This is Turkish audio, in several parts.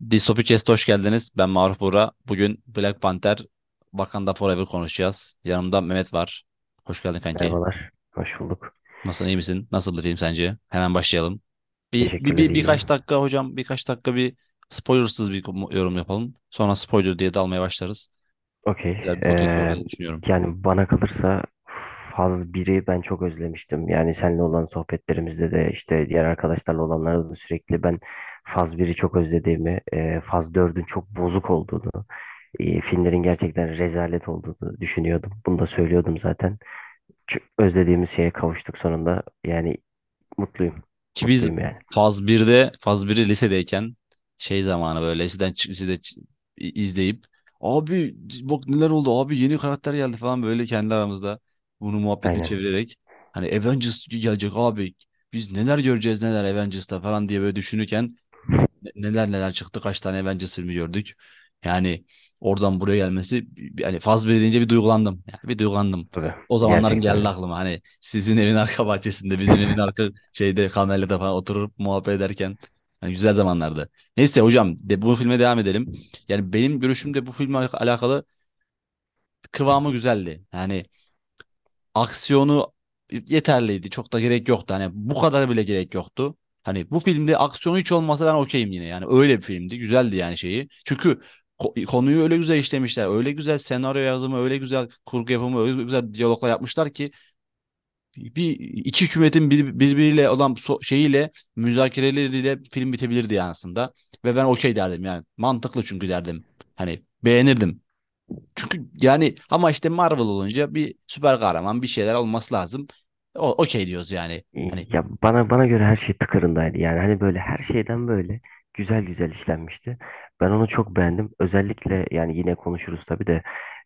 Distopik Chest'e hoş geldiniz. Ben Maruf Buğra. Bugün Black Panther Wakanda Forever konuşacağız. Yanımda Mehmet var. Hoş geldin kanki. Merhabalar. Hoş bulduk. Nasılsın, iyi misin? Nasıldır film sence? Hemen başlayalım. Bir, bir, bir birkaç dakika hocam, birkaç dakika bir spoilersız bir yorum yapalım. Sonra spoiler diye dalmaya başlarız. Okey. Ee, düşünüyorum. yani bana kalırsa faz biri ben çok özlemiştim. Yani seninle olan sohbetlerimizde de işte diğer arkadaşlarla olanlarda da sürekli ben faz biri çok özlediğimi, e, faz dördün çok bozuk olduğunu, e, filmlerin gerçekten rezalet olduğunu düşünüyordum. Bunu da söylüyordum zaten. Çok özlediğimiz şeye kavuştuk sonunda. Yani mutluyum. Ki biz Mutluyum yani. Faz birde Faz biri lisedeyken şey zamanı böyle liseden çık- lisede ç- izleyip abi bak neler oldu abi yeni karakter geldi falan böyle kendi aramızda bunu muhabbeti Aynen. çevirerek hani Avengers gelecek abi biz neler göreceğiz neler Avengers'ta falan diye böyle düşünürken neler neler çıktı kaç tane Avengers filmi gördük. Yani oradan buraya gelmesi yani Faz 1 deyince bir duygulandım. Yani bir duygulandım. Tabii. O zamanlarım Gerçekten geldi aklıma. Hani sizin evin arka bahçesinde bizim evin arka şeyde kamelada falan oturup muhabbet ederken hani güzel zamanlardı. Neyse hocam de, bu filme devam edelim. Yani benim görüşümde bu filmle alak- alakalı kıvamı güzeldi. Yani aksiyonu yeterliydi. Çok da gerek yoktu. Hani bu kadar bile gerek yoktu. Hani bu filmde aksiyonu hiç olmasa ben okeyim yine. Yani öyle bir filmdi. Güzeldi yani şeyi. Çünkü ko- konuyu öyle güzel işlemişler. Öyle güzel senaryo yazımı, öyle güzel kurgu yapımı, öyle güzel diyaloglar yapmışlar ki bir iki hükümetin bir, birbiriyle olan so- şeyiyle müzakereleriyle film bitebilirdi yani aslında. Ve ben okey derdim yani. Mantıklı çünkü derdim. Hani beğenirdim. Çünkü yani ama işte Marvel olunca bir süper kahraman bir şeyler olması lazım. O okey diyoruz yani. Hani Ya bana bana göre her şey tıkırındaydı. Yani hani böyle her şeyden böyle güzel güzel işlenmişti. Ben onu çok beğendim. Özellikle yani yine konuşuruz tabii de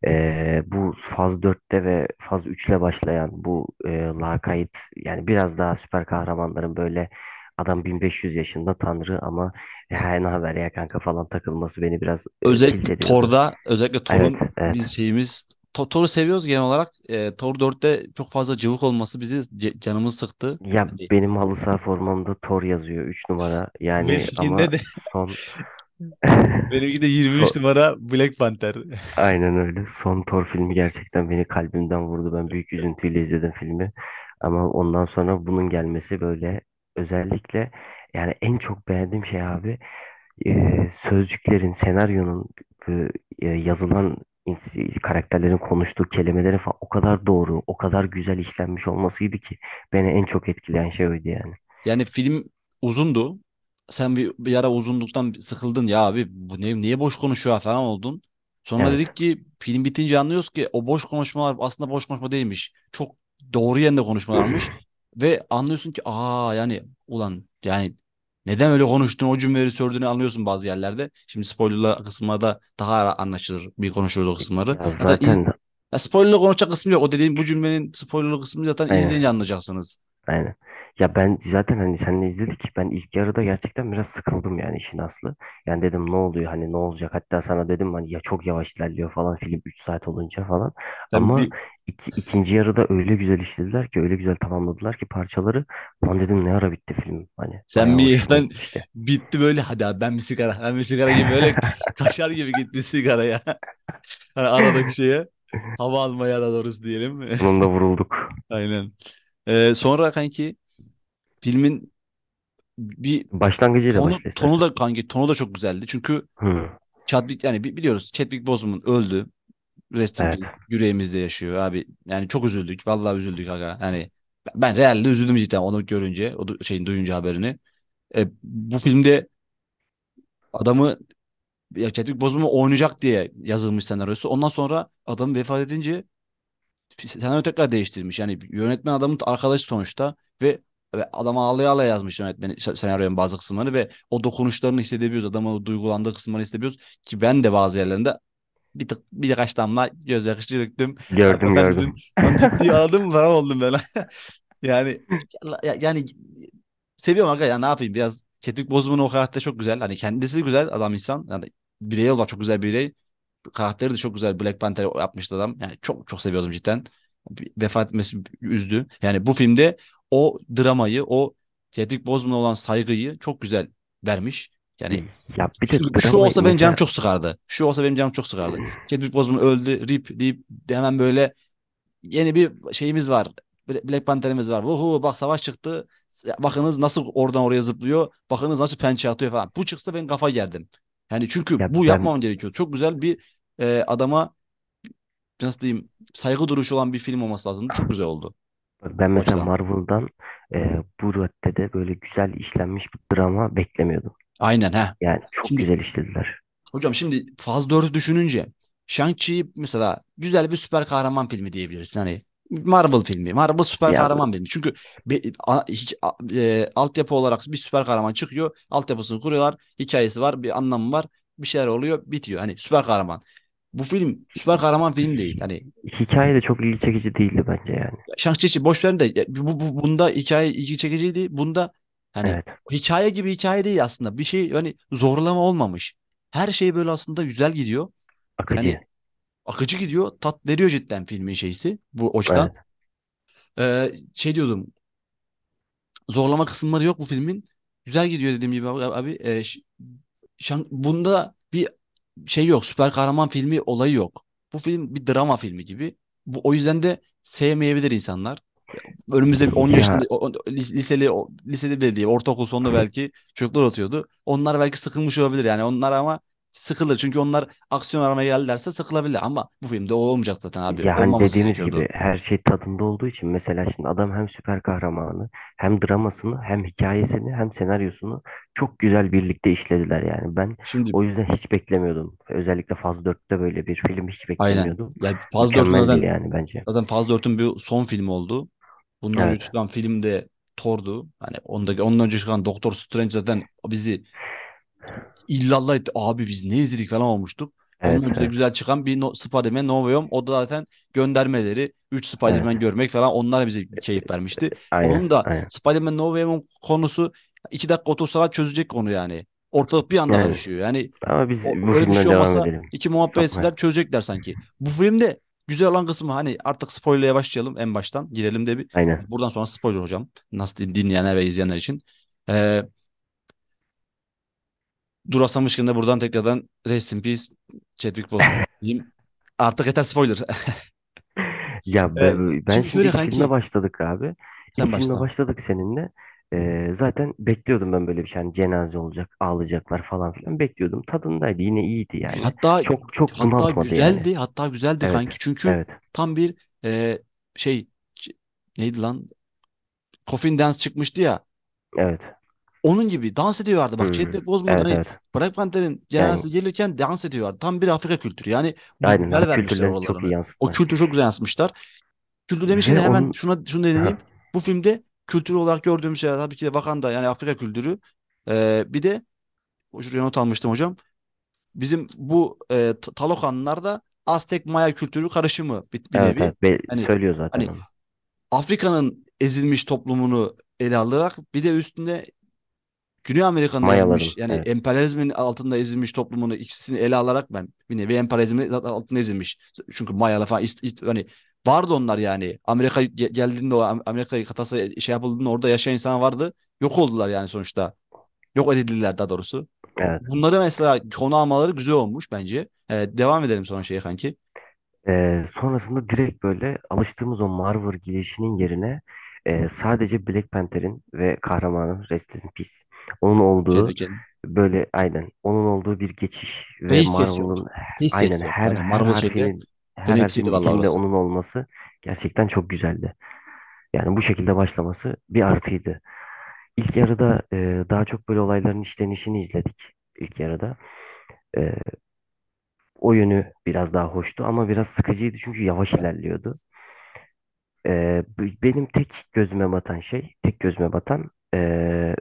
eee, bu faz dörtte ve faz üçle başlayan bu eee lakayt yani biraz daha süper kahramanların böyle adam 1500 yaşında tanrı ama ya ne haber ya kanka falan takılması beni biraz eee, tilt özellikle ediyordu. Thor'da özellikle Evet, Thor'un evet. biz şeyimiz Thor'u seviyoruz genel olarak. E, Thor 4'te çok fazla cıvık olması bizi canımızı sıktı. Ya Hani benim halı saha formamda Thor yazıyor 3 numara. Yani ama benimkinde de son benimki de 23 son numara Black Panther. aynen öyle. Son Thor filmi gerçekten beni kalbimden vurdu. Ben büyük üzüntüyle izledim filmi. Ama ondan sonra bunun gelmesi böyle özellikle yani en çok beğendiğim şey abi e, sözcüklerin, senaryonun e, yazılan karakterlerin konuştuğu kelimelerin falan o kadar doğru, o kadar güzel işlenmiş olmasıydı ki beni en çok etkileyen şey oydu yani. Yani film uzundu. Sen bir, bir ara uzunluktan sıkıldın ya abi bu ne, niye boş konuşuyor falan oldun. Sonra Evet. dedik ki film bitince anlıyoruz ki o boş konuşmalar aslında boş konuşma değilmiş. Çok doğru yerinde konuşmalarmış. Ve anlıyorsun ki aa yani ulan yani neden öyle konuştun o cümleleri söylediğini anlıyorsun bazı yerlerde. Şimdi spoilerlı kısımlarda daha anlaşılır bir konuşuruz o kısımları. Ya Zaten ya spoilerlı konuşacak kısmı yok. O dediğim bu cümlenin spoilerlı kısmını zaten izleyince anlayacaksınız. Aynen. Ya ben zaten hani seninle izledik. Ben ilk yarıda gerçekten biraz sıkıldım yani işin aslı. Yani dedim ne oluyor hani ne olacak? Hatta sana dedim hani ya çok yavaş ilerliyor falan film 3 saat olunca falan. Sen Ama bir iki, ikinci yarıda öyle güzel işlediler ki öyle güzel tamamladılar ki parçaları. Lan dedim ne ara bitti film? Hani Sen bayağı bir hoşuma yerden gitmişti. bitti böyle hadi abi ben bir sigara ben bir sigara gibi böyle kaşar gibi gitti sigaraya. Hani aradaki şeye hava almaya da doğrusu diyelim. Sonunda vurulduk. Aynen. Ee, sonra kanki filmin bir Başlangıcıyla tonu başla tonu istersen. da kanki tonu da çok güzeldi. Çünkü Hı, Chadwick yani bi- biliyoruz Chadwick Boseman öldü. Rest in peace. evet. Yüreğimizde yaşıyor abi. Yani çok üzüldük. Vallahi üzüldük aga. Yani ben realde üzüldüm cidden onu görünce, o du- şeyin duyunca haberini. E, bu filmde adamı ya Chadwick Boseman oynayacak diye yazılmış senaryosu. Ondan sonra adam vefat edince senaryo tekrar değiştirmiş. Yani yönetmen adamın arkadaşı sonuçta ve, ve adam ağlaya ağlaya yazmış yönetmen senaryonun bazı kısımlarını ve o dokunuşlarını hissedebiliyoruz. Adamın o duygulandığı kısımları hissedebiliyoruz ki ben de bazı yerlerinde bir tık birkaç damla gözyaşı döktüm. Kanka Gördüm dedin gördüm. lan ciddi ağladın mı falan oldum ben. Yani ya- yani seviyorum aga ya ne yapayım biraz Chadwick Boseman'ın o karakter çok güzel. Hani kendisi güzel adam insan. Yani birey olarak çok güzel bir birey. Karakteri de çok güzel. Black Panther yapmıştı adam. Yani çok çok seviyordum cidden. Vefat etmesi üzdü. Yani bu filmde o dramayı, o Chadwick Boseman'a olan saygıyı çok güzel vermiş. Yani Ya bir de şu, şu olsa benim canım mesela çok sıkardı. Şu olsa benim canım çok sıkardı. Chadwick Boseman öldü, rip deyip hemen böyle yeni bir şeyimiz var. Bla- Black Panther'imiz var. Vuhu bak savaş çıktı. Bakınız nasıl oradan oraya zıplıyor. Bakınız nasıl pençe atıyor falan. Bu çıksa ben kafa yerdim. Yani çünkü ya bu ben yapmam gerekiyor. Çok güzel bir e, adama nasıl diyeyim saygı duruşu olan bir film olması lazım. Çok güzel oldu bak ben o mesela açıdan. Marvel'dan e, bu raddede böyle güzel işlenmiş bir drama beklemiyordum. Aynen ha. Yani çok Şimdi güzel işlediler. hocam şimdi faz 4'ü düşününce Shang-Chi mesela güzel bir süper kahraman filmi diyebilirsin. Hani Marvel filmi. Marvel süper Ya kahraman filmi. Çünkü be, a- hiç, a- e, altyapı olarak bir süper kahraman çıkıyor. Altyapısını kuruyorlar. Hikayesi var. Bir anlamı var. Bir şeyler oluyor. Bitiyor. Hani süper kahraman. Bu film süper kahraman film değil. Hani hikaye de çok ilgi çekici değildi bence yani. Shang-Chi'yi boş verin de bu, bu- bunda hikaye ilgi çekiciydi. Bunda hani Evet. hikaye gibi hikaye değil aslında. Bir şey hani zorlama olmamış. Her şey böyle aslında güzel gidiyor. Akıcı. Yani akıcı gidiyor. Tat veriyor cidden filmin şeysi bu açıdan. Evet. Ee, şey diyordum. Zorlama kısımları yok bu filmin. Güzel gidiyor dediğim gibi abi. abi. Ş- şan- bunda bir şey yok. Süper kahraman filmi olayı yok. Bu film bir drama filmi gibi. Bu o yüzden de sevmeyebilir insanlar. Önümüzde 10 Ya yaşında o- o- liseli o- lisede bile değil, ortaokul sonunda belki çocuklar atıyordu. Onlar belki sıkılmış olabilir yani. Onlar ama sıkılır. Çünkü onlar aksiyon aramaya geldilerse sıkılabilir. Ama bu filmde o olmayacak zaten abi. Ya hani Olmaması dediğimiz gerekiyordu. gibi her şey tadında olduğu için mesela şimdi adam hem süper kahramanı hem dramasını hem hikayesini hem senaryosunu çok güzel birlikte işlediler yani. Ben Şimdi o yüzden hiç beklemiyordum. Özellikle Faz 4'te böyle bir film hiç aynen. beklemiyordum. Ya Faz 4'ün Mükemmeldi zaten yani bence. zaten Faz 4'ün bir son filmi oldu. Bundan önce Evet. çıkan film de Thor'du. Hani ondaki ondan önce çıkan Doktor Strange zaten bizi illallah etti. Abi biz ne izledik falan olmuştuk. Evet, önce de evet, güzel çıkan bir no Spider-Man No Way Home. O da zaten göndermeleri. 3 evet. Spider-Man görmek falan onlar bize keyif vermişti. Aynen, Onun da aynen. Spider-Man No Way Home konusu 2 dakika otursalar çözecek konu yani. Ortalık bir anda Yani karışıyor. Yani ama biz o, bu öyle bir şey olmasa edelim. iki muhabbet etseler çözecekler sanki. Bu filmde güzel olan kısmı hani artık spoiler'e başlayalım en baştan. Girelim de bir. Aynen. Buradan sonra spoiler hocam. Nasıl diyeyim, dinleyenler ve izleyenler için. Ee, duraklamışken de buradan tekrardan Rest in Peace Chadwick Boseman diyeyim. Artık yeter spoiler. Ya Ee, be- ben şimdi şimdi ilk filme kanki başladık abi. İlk sen filme başla. başladık seninle. Ee, zaten bekliyordum ben böyle bir şey. Hani cenaze olacak, ağlayacaklar falan filan bekliyordum. Tadındaydı. Yine iyiydi yani. Hatta Çok çok hatta bunaltmadı yani. güzeldi. Hatta güzeldi Evet. kanki. Çünkü Evet. tam bir e, şey neydi lan? Coffin Dance çıkmıştı ya. Evet. Onun gibi dans ediyorlardı. Bak Hmm. Chadwick Boseman Evet hani evet. Black Panther'in Yani cenazesi gelirken dans ediyorlardı. Tam bir Afrika kültürü. Yani aynen o vermişler oralarını. O kültürü çok güzel yansıtmışlar. Kültür demişken de hemen onun şuna şunu deneyeyim. Bu filmde kültür olarak gördüğümüz şeyler tabii ki de Wakanda yani Afrika kültürü. Ee, bir de şuraya not almıştım hocam. Bizim bu e, T- Talokanlılar da Aztek Maya kültürü karışımı bir, bir evet nevi. evet. Hani söylüyor zaten hani. Afrika'nın ezilmiş toplumunu ele alarak bir de üstünde Güney Amerika'nın ezilmiş Mayaların. yani Evet. emperyalizmin altında ezilmiş toplumunu ikisini ele alarak ben bir nevi emperyalizmin altında ezilmiş. Çünkü Mayalı falan ist, ist- hani vardı onlar yani. Amerika ge- geldiğinde o Am- Amerika kıtası şey yapıldığında orada yaşayan insan vardı. Yok oldular yani sonuçta. Yok edildiler daha doğrusu. Evet. Bunları mesela konu almaları güzel olmuş bence. Evet, devam edelim sonra şeye kanki. Ee, sonrasında direkt böyle alıştığımız o Marvel girişinin yerine e, sadece Black Panther'in ve kahramanın Rest in Peace onun olduğu böyle aynen onun olduğu bir geçiş Ve hiç ses yok. Marvel'ın Hiç aynen yok. her Yani her Marvel şeyde harfinin her denetçiydi harfinin vallahi içinde orası. onun olması gerçekten çok güzeldi. Yani bu şekilde başlaması bir artıydı. İlk yarıda e, daha çok böyle olayların işlenişini izledik ilk yarıda. E, o yönü biraz daha hoştu ama biraz sıkıcıydı çünkü yavaş ilerliyordu. Ee, benim tek gözüme batan şey, tek gözüme batan ee,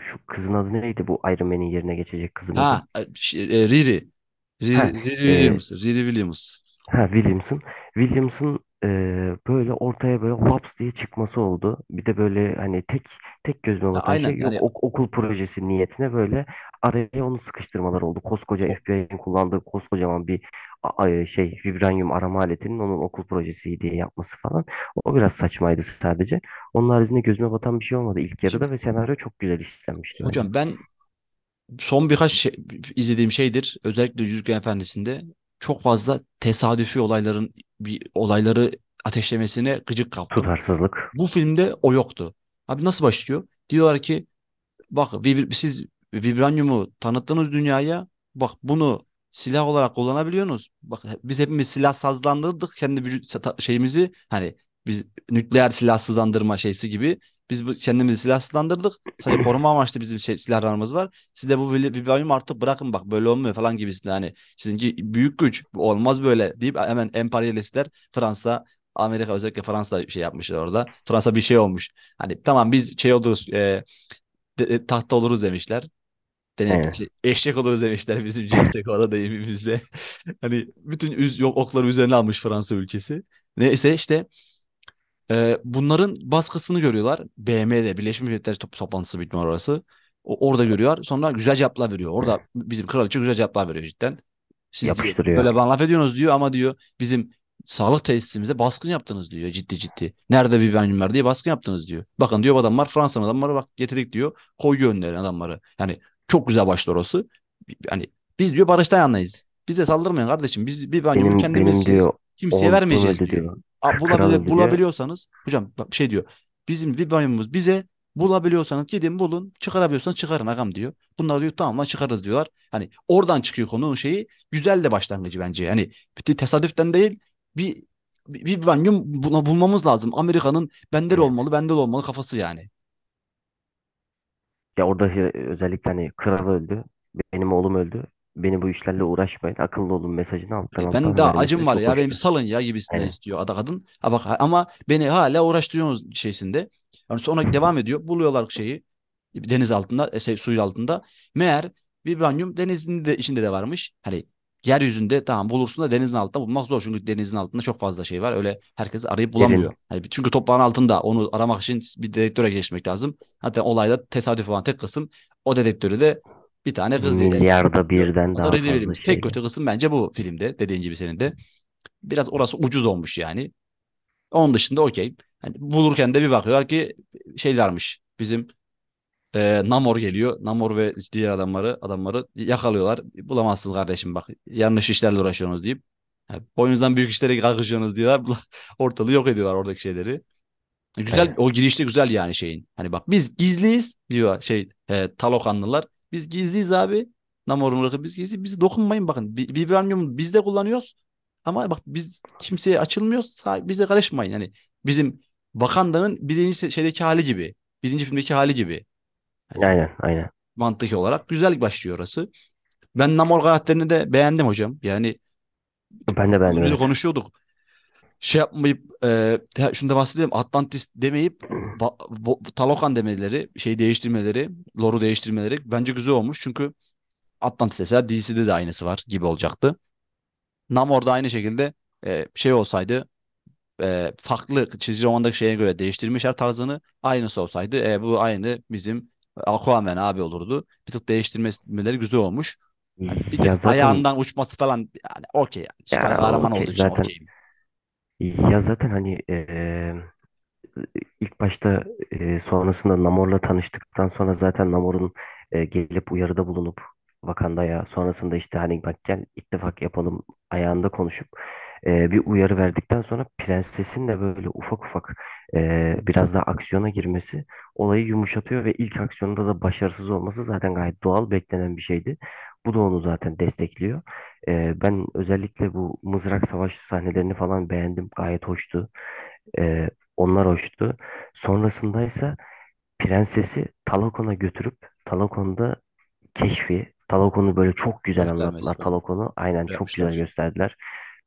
şu kızın adı neydi bu Iron Man'in yerine geçecek kızın adı? Ha, e, şey, e, Riri. Ha, Riri, Riri ee, Williams. Riri Williams. ha Williamson. Williamson ee, böyle ortaya böyle laps diye çıkması oldu. Bir de böyle hani tek tek gözüme Ya batan aynen şey yok yani ok- okul projesi niyetine böyle araya onu sıkıştırmalar oldu. Koskoca FBI'nin kullandığı koskocaman bir a- a- şey vibranyum arama aletinin onun okul projesi diye yapması falan. O biraz saçmaydı sadece. Onun haricinde gözüme batan bir şey olmadı ilk şimdi yarıda ve senaryo çok güzel işlenmişti bence. hocam ben son birkaç şey, izlediğim şeydir. Özellikle Yüzüklerin Efendisi'nde çok fazla tesadüfi olayların bir olayları ateşlemesine gıcık kaptım. Tutarsızlık. Bu filmde o yoktu. Abi nasıl başlıyor? Diyorlar ki bak vib- siz vibranyumu tanıttınız dünyaya. Bak bunu silah olarak kullanabiliyorsunuz. Bak biz hepimiz silah sazlandırdık kendi vücut şeyimizi hani biz nükleer silahsızlandırma şeysi gibi biz bu kendimizi silahsızlandırdık. Sadece koruma amaçlı bizim şey, silahlarımız var. Siz de bu vibranyumu artık bırakın bak böyle olmuyor falan gibisinden hani sizinki büyük güç olmaz böyle deyip hemen emperyalistler Fransa Amerika özellikle Fransa bir şey yapmışlar orada. Fransa bir şey olmuş. Hani tamam biz şey oluruz e, de- de- tahta oluruz demişler. Aynen. şey, eşek oluruz demişler bizim CSGO'da deyimimizle. Hani bütün üz, yok, okları üzerine almış Fransa ülkesi. Neyse işte e, bunların baskısını görüyorlar. BM'de Birleşmiş Milletler Top- toplantısı ihtimal orası. O, orada görüyor. Sonra güzel cevaplar veriyor. Orada bizim kraliçe güzel cevaplar veriyor cidden. Siz Yapıştırıyor. böyle bana laf ediyorsunuz diyor ama diyor bizim sağlık tesisimize baskın yaptınız diyor ciddi ciddi. Nerede bir benim var diye baskın yaptınız diyor. Bakın diyor adamlar Fransa'nın adamları bak getirdik diyor. Koyuyor önlerine adamları. Yani çok güzel başlar orası. Hani biz diyor barıştan yanayız. Bize saldırmayın kardeşim. Biz bir banyumu Benim kendimiz benim diyor Kimseye vermeyeceğiz diyor. diyor. Bulabili- bulabiliyorsanız hocam bak şey diyor. Bizim vibranyumumuz bize bulabiliyorsanız gidin bulun. Çıkarabiliyorsanız çıkarın agam diyor. Bunlar diyor tamam lan çıkarız diyorlar. Hani oradan çıkıyor konunun şeyi. Güzel de başlangıcı bence. Hani bir tesadüften değil bir vibranyum buna bulmamız lazım. Amerika'nın bende de Evet. olmalı, bende de olmalı kafası yani. Ya orada şey- özellikle hani kral öldü. Benim oğlum öldü. Beni bu işlerle uğraşmayın. Akıllı olun mesajını alttan Hani ben alttan daha vermesi acım var çok ya benim hoştu. salın ya gibisinden Aynen. istiyor ada kadın. Ha bak ama beni hala uğraştırıyorsunuz şeysinde. Yani sonra devam ediyor. Buluyorlar şeyi deniz altında, e, şey, suyun altında. Meğer vibranyum denizin de içinde de varmış. Hani yeryüzünde tamam bulursun da denizin altında bulmak zor. Çünkü denizin altında çok fazla şey var. Öyle herkes arayıp bulamıyor. Hani çünkü toprağın altında onu aramak için bir dedektöre geçmek lazım. Hatta olayda tesadüf olan tek kısım o dedektörü de bir tane kız ele milyarda birden daha fazla Williams. Tek kötü kısım bence bu filmde. Dediğin gibi senin de. Biraz orası ucuz olmuş yani. Onun dışında okey. Hani bulurken de bir bakıyorlar ki şey varmış. Bizim e, Namor geliyor. Namor ve diğer adamları adamları yakalıyorlar. Bulamazsınız kardeşim bak. Yanlış işlerle uğraşıyorsunuz deyip. Yani boyunuzdan büyük işlere kalkışıyorsunuz diyorlar. Ortalığı yok ediyorlar oradaki şeyleri. Güzel Aynen. o girişte güzel yani şeyin. Hani bak biz gizliyiz diyor şey e, Talokanlılar. Biz gizliyiz abi. Namor'un ırkı biz gizli. Bizi dokunmayın bakın. Vibranium biz de kullanıyoruz. Ama bak biz kimseye açılmıyoruz. Bize karışmayın. Yani bizim Wakanda'nın birinci şeydeki hali gibi. Birinci filmdeki hali gibi. Hani Aynen. Aynen. mantık olarak güzel başlıyor orası. Ben Namor karakterini de beğendim hocam. Yani Ben de beğendim evet. konuşuyorduk. Şey yapmayıp e, şunu da bahsedeyim. Atlantis demeyip Talokan demeleri, şey değiştirmeleri, lore'u değiştirmeleri bence güzel olmuş. Çünkü Atlantis eser DC'de de aynısı var gibi olacaktı. Namor da aynı şekilde e, şey olsaydı e, farklı çizgi romandaki şeye göre değiştirmişler tarzını. Aynısı olsaydı e, bu aynı bizim Aquaman abi olurdu. Bir tık değiştirmeleri güzel olmuş. Hani bir tık Ya zaten ayağından uçması falan yani okey yani süper ya kahraman okey olduğu için okeyim. Ya zaten hani eee, ilk başta eee, sonrasında Namor'la tanıştıktan sonra zaten Namor'un eee, gelip uyarıda bulunup Wakanda'ya sonrasında işte hani bak gel ittifak yapalım ayağında konuşup eee, bir uyarı verdikten sonra prensesin de böyle ufak ufak eee, biraz daha aksiyona girmesi olayı yumuşatıyor ve ilk aksiyonda da başarısız olması zaten gayet doğal beklenen bir şeydi. Bu da onu zaten destekliyor. Eee, ben özellikle bu mızrak savaşı sahnelerini falan beğendim. Gayet hoştu. Eee, onlar hoştu. Sonrasındaysa prensesi Talakon'a götürüp Talakon'da keşfi, Talakon'u böyle çok güzel Göstermesi anlattılar. falan Talakon'u aynen çok güzel yapmışlar. gösterdiler.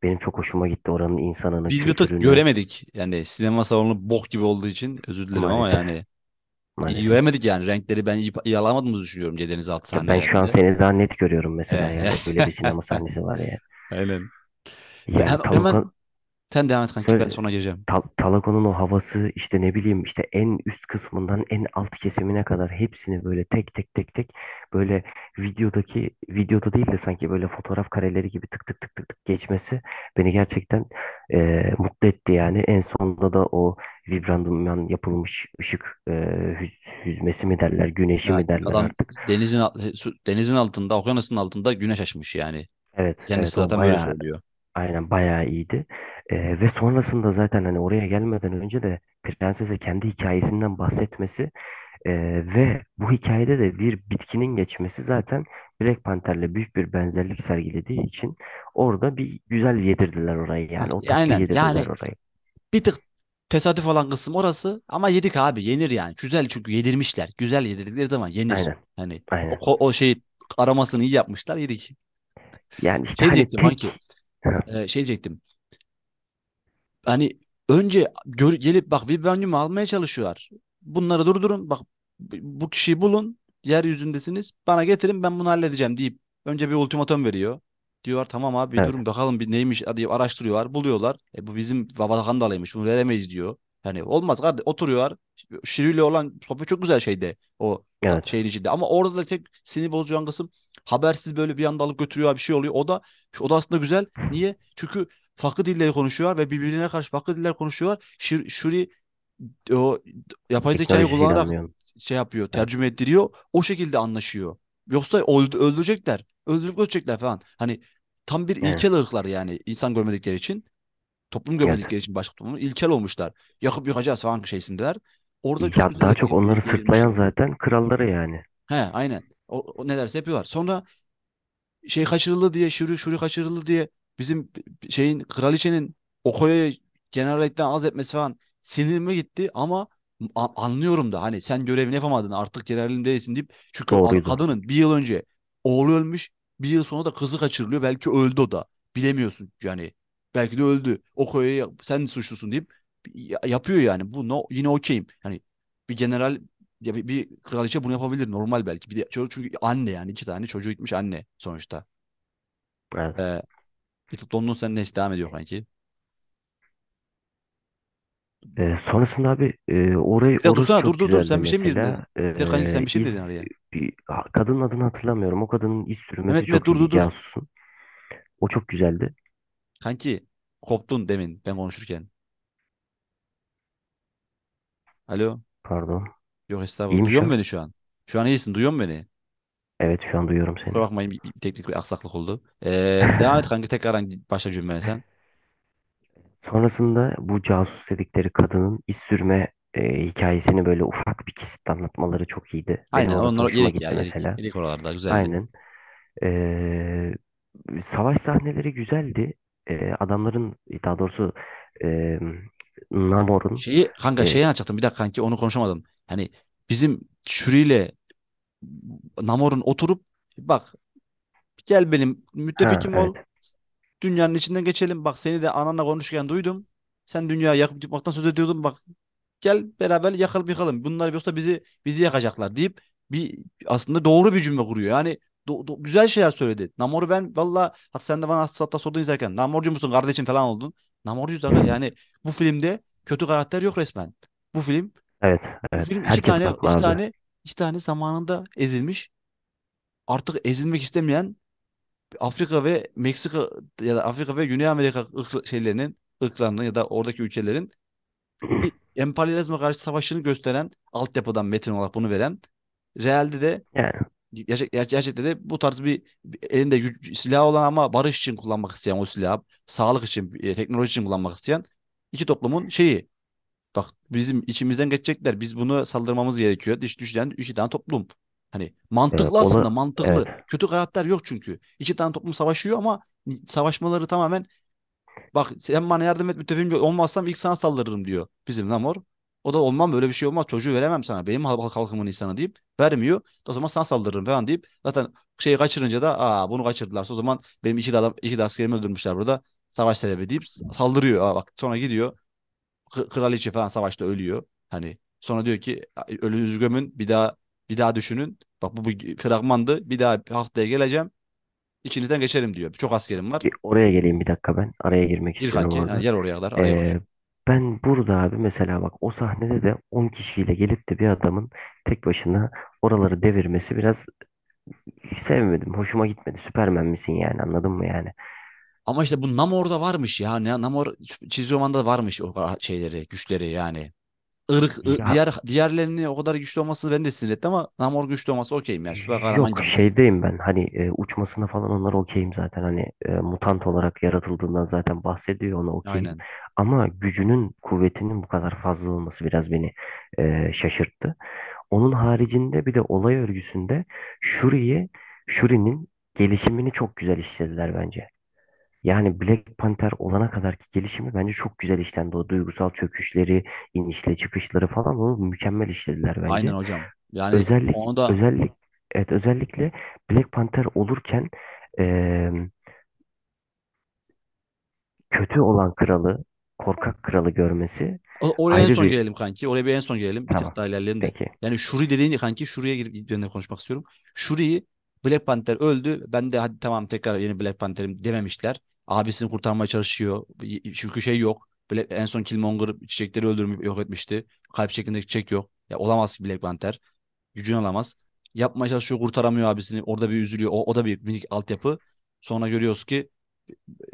Benim çok hoşuma gitti oranın insanını, Biz bir tık kültürünü göremedik. Yani sinema salonu bok gibi olduğu için özür dilerim ama maalesef. yani Maalesef. göremedik yani. Renkleri ben iyi, iyi alamadığımızı düşünüyorum C denizaltı Ya ben şu an seni daha net görüyorum mesela yani öyle bir sinema sahnesi var ya. aynen. Yani hem- hemen Talokan Sen devam et kanki ben Söyle, sonra gireceğim. Ta- Talago'nun o havası işte ne bileyim işte en üst kısmından en alt kesimine kadar hepsini böyle tek tek tek tek böyle videodaki videoda değil de sanki böyle fotoğraf kareleri gibi tık tık tık tık tık geçmesi beni gerçekten e, mutlu etti yani. En sonunda da o vibranyumdan yapılmış ışık e, hüz- hüzmesi mi derler güneşi Ya mi derler adam artık. denizin al- su- denizin altında, okyanusun altında güneş açmış yani. Evet Kendisi evet o zaten böyle bayağı söylüyor. Aynen bayağı iyiydi. Ee, ve sonrasında zaten hani oraya gelmeden önce de prensese kendi hikayesinden bahsetmesi e, ve bu hikayede de bir bitkinin geçmesi zaten Black Panther'le büyük bir benzerlik sergilediği için orada bir güzel yedirdiler orayı yani o tatlı aynen yedirdiler yani orayı. bir tık tesadüf olan kısım orası ama yedik abi yenir yani. Güzel çünkü yedirmişler. Güzel yedirdikleri zaman yenir. Aynen Hani o, aynen. ko- o şeyi aramasını iyi yapmışlar yedik. Yani işte Şey hani diyecektim tek kanki. e, şey diyecektim. Hani önce gör, gelip bak vibranyumu almaya çalışıyorlar. Bunları durdurun. Bak bu kişiyi bulun. Yeryüzündesiniz. Bana getirin ben bunu halledeceğim deyip önce bir ultimatom veriyor. Diyorlar tamam abi bir evet durun bakalım bir neymiş diye araştırıyorlar. Buluyorlar. E bu bizim Babakan dalaymış. Bunu veremeyiz diyor. Hani olmaz kardeş oturuyorlar. Şiriyle olan sohbet çok güzel şeyde. O evet şeyin içinde. Ama orada da tek sinir bozucu olan kısım habersiz böyle bir anda alıp götürüyor bir şey oluyor. O da o da aslında güzel. Niye? Çünkü farklı dilleri konuşuyorlar ve birbirine karşı farklı diller konuşuyorlar. Şir, Shuri o yapay zekayı teknolojisiyle kullanarak anlıyorum. şey yapıyor, Evet, tercüme ettiriyor. O şekilde anlaşıyor. Yoksa öldü- öldürecekler. Öldürüp öldürecekler falan. Hani tam bir evet, ilkel ırklar yani insan görmedikleri için, toplum evet. görmedikleri için başka toplumun ilkel olmuşlar. Yakıp yıkacağız falan şeysindeler. Orada çok Ya güzel daha çok onları sırtlayan onu. zaten kralları yani. He, aynen. O, o ne derse yapıyorlar. Sonra şey kaçırıldı diye, Şuri Şuri kaçırıldı diye bizim şeyin kraliçenin Okoya'yı generaletten az etmesi falan sinirime gitti ama a- anlıyorum da hani sen görevini yapamadın artık generalim değilsin deyip çünkü Doğruydu. kadının bir yıl önce oğlu ölmüş bir yıl sonra da kızı kaçırılıyor belki öldü o da bilemiyorsun yani belki de öldü Okoya'ya sen suçlusun deyip ya- yapıyor yani bu no, yine okeyim yani bir general ya bir, bir kraliçe bunu yapabilir normal belki bir de çocuk çünkü anne yani iki tane çocuğu gitmiş anne sonuçta. Evet. Ee, bir tık donun sen neyse devam ediyor kanki. Ee, sonrasında abi e, orayı Bir dakika orası dursana çok dur dur dur güzeldi sen bir şey mi girdin mesela. dedin? Bir dakika kanki Ee, sen bir şey mi dedin iz araya? bir ha, kadının adını hatırlamıyorum. O kadının iz sürmesi Mehmet Mehmet çok dur dur iyiydi dur. casusun. O çok güzeldi. Kanki koptun demin ben konuşurken. Alo. Pardon. Yok estağfurullah. İyiyim Duyuyor musun beni şu an? Şu an iyisin duyuyor musun beni? Evet şu an duyuyorum seni. Kusura bakmayın bir, bir teknik bir aksaklık oldu. Ee, devam et kanki tekrardan başla cümlene sen. Sonrasında bu casus dedikleri kadının iz sürme e, hikayesini böyle ufak bir kesit anlatmaları çok iyiydi. Benim Aynen orası onları hoşuma ya gitti yedik. mesela. Yedik oralarda güzeldi. Aynen. Ee, savaş sahneleri güzeldi. Ee, adamların daha doğrusu e, Namor'un Şeyi kanka e, şeyi anlatacaktım bir dakika kanki onu konuşamadım. Hani bizim Shuri ile Namor'un oturup bak Gel benim ha müttefikim ol. evet Dünyanın içinden geçelim. Bak seni de ananla konuşurken duydum. Sen dünyayı yakıp yıkmaktan söz ediyordun. Bak gel beraber yakalım yıkalım. Bunlar yoksa bizi bizi yakacaklar deyip bir aslında doğru bir cümle kuruyor. Yani do- do- güzel şeyler söyledi. Namor'u ben valla hatta sen de bana hatta sordun izlerken Namorcu musun kardeşim falan oldun. Namorcuyuz da yani bu filmde kötü karakter yok resmen. Bu film evet bu evet film iki herkes tane iki tane iki tane zamanında ezilmiş. Artık ezilmek istemeyen Afrika ve Meksika ya da Afrika ve Güney Amerika ırk şeylerinin ırklarının ya da oradaki ülkelerin emperyalizme karşı savaşını gösteren altyapıdan metin olarak bunu veren realde de Yani. gerçek, ger- gerçekte de bu tarz bir, bir elinde güç, silah olan ama barış için kullanmak isteyen o silahı sağlık için e, teknoloji için kullanmak isteyen iki toplumun şeyi Bak bizim içimizden geçecekler. Biz bunu saldırmamız gerekiyor. Düş düşen iki tane toplum. Hani mantıklı ola aslında mantıklı. evet Kötü karakter yok çünkü. İki tane toplum savaşıyor ama savaşmaları tamamen bak sen bana yardım et müttefikim olmazsam ilk sana saldırırım diyor bizim Namor. O da olmam böyle bir şey olmaz. Çocuğu veremem sana. Benim halk halkımın insanı deyip vermiyor. O zaman sana saldırırım falan deyip zaten şeyi kaçırınca da aa bunu kaçırdılarsa o zaman benim iki de adam iki de askerimi öldürmüşler burada. Savaş sebebi deyip saldırıyor. Aa, bak sonra gidiyor kraliçe falan savaşta ölüyor. Hani sonra diyor ki ölünüzü gömün bir daha bir daha düşünün. Bak bu bir fragmandı. Bir daha haftaya geleceğim. İçinizden geçerim diyor. Çok askerim var. Bir oraya geleyim bir dakika ben. Araya girmek Gir istiyorum kanki. Ha, orada. yer oraya kadar. Araya koş. Ee, ben burada abi mesela bak o sahnede de 10 kişiyle gelip de bir adamın tek başına oraları devirmesi biraz sevmedim. Hoşuma gitmedi. Süpermen misin yani anladın mı yani? Ama işte bu Namor'da varmış ya. Namor çizgi romanda varmış o şeyleri, güçleri yani. Irk, Ya diğer diğerlerini o kadar güçlü olması beni de sinir etti ama Namor güçlü olması okeyim yani. Süper kahraman yok gibi şeydeyim ben hani e, uçmasına falan onlara okeyim zaten hani e, mutant olarak yaratıldığından zaten bahsediyor ona okeyim. Aynen. Ama gücünün kuvvetinin bu kadar fazla olması biraz beni e, şaşırttı. Onun haricinde bir de olay örgüsünde Shuri'yi Shuri'nin gelişimini çok güzel işlediler bence. Yani Black Panther olana kadarki gelişimi bence çok güzel işlendi. O duygusal çöküşleri, inişle çıkışları falan onu mükemmel işlediler Aynen bence. hocam. Yani Özellik onu da özellik evet özellikle Black Panther olurken eee, kötü olan kralı, korkak kralı görmesi O- Oraya en ayrı son bir gelelim kanki. Oraya bir en son gelelim. Bir tık tamam. daha ilerleyelim de. Peki. Yani Shuri dediğin kanki Shuri'ye girip de konuşmak istiyorum. Shuri'yi Black Panther öldü. Ben de hadi tamam tekrar yeni Black Panther'im dememişler. Abisini kurtarmaya çalışıyor. Çünkü şey yok. Black, en son Killmonger çiçekleri öldürüp yok etmişti. Kalp şeklindeki çiçek yok. Ya olamaz ki Black Panther. Gücünü alamaz. Yapmaya çalışıyor kurtaramıyor abisini. Orada bir üzülüyor. O, o da bir minik altyapı. Sonra görüyoruz ki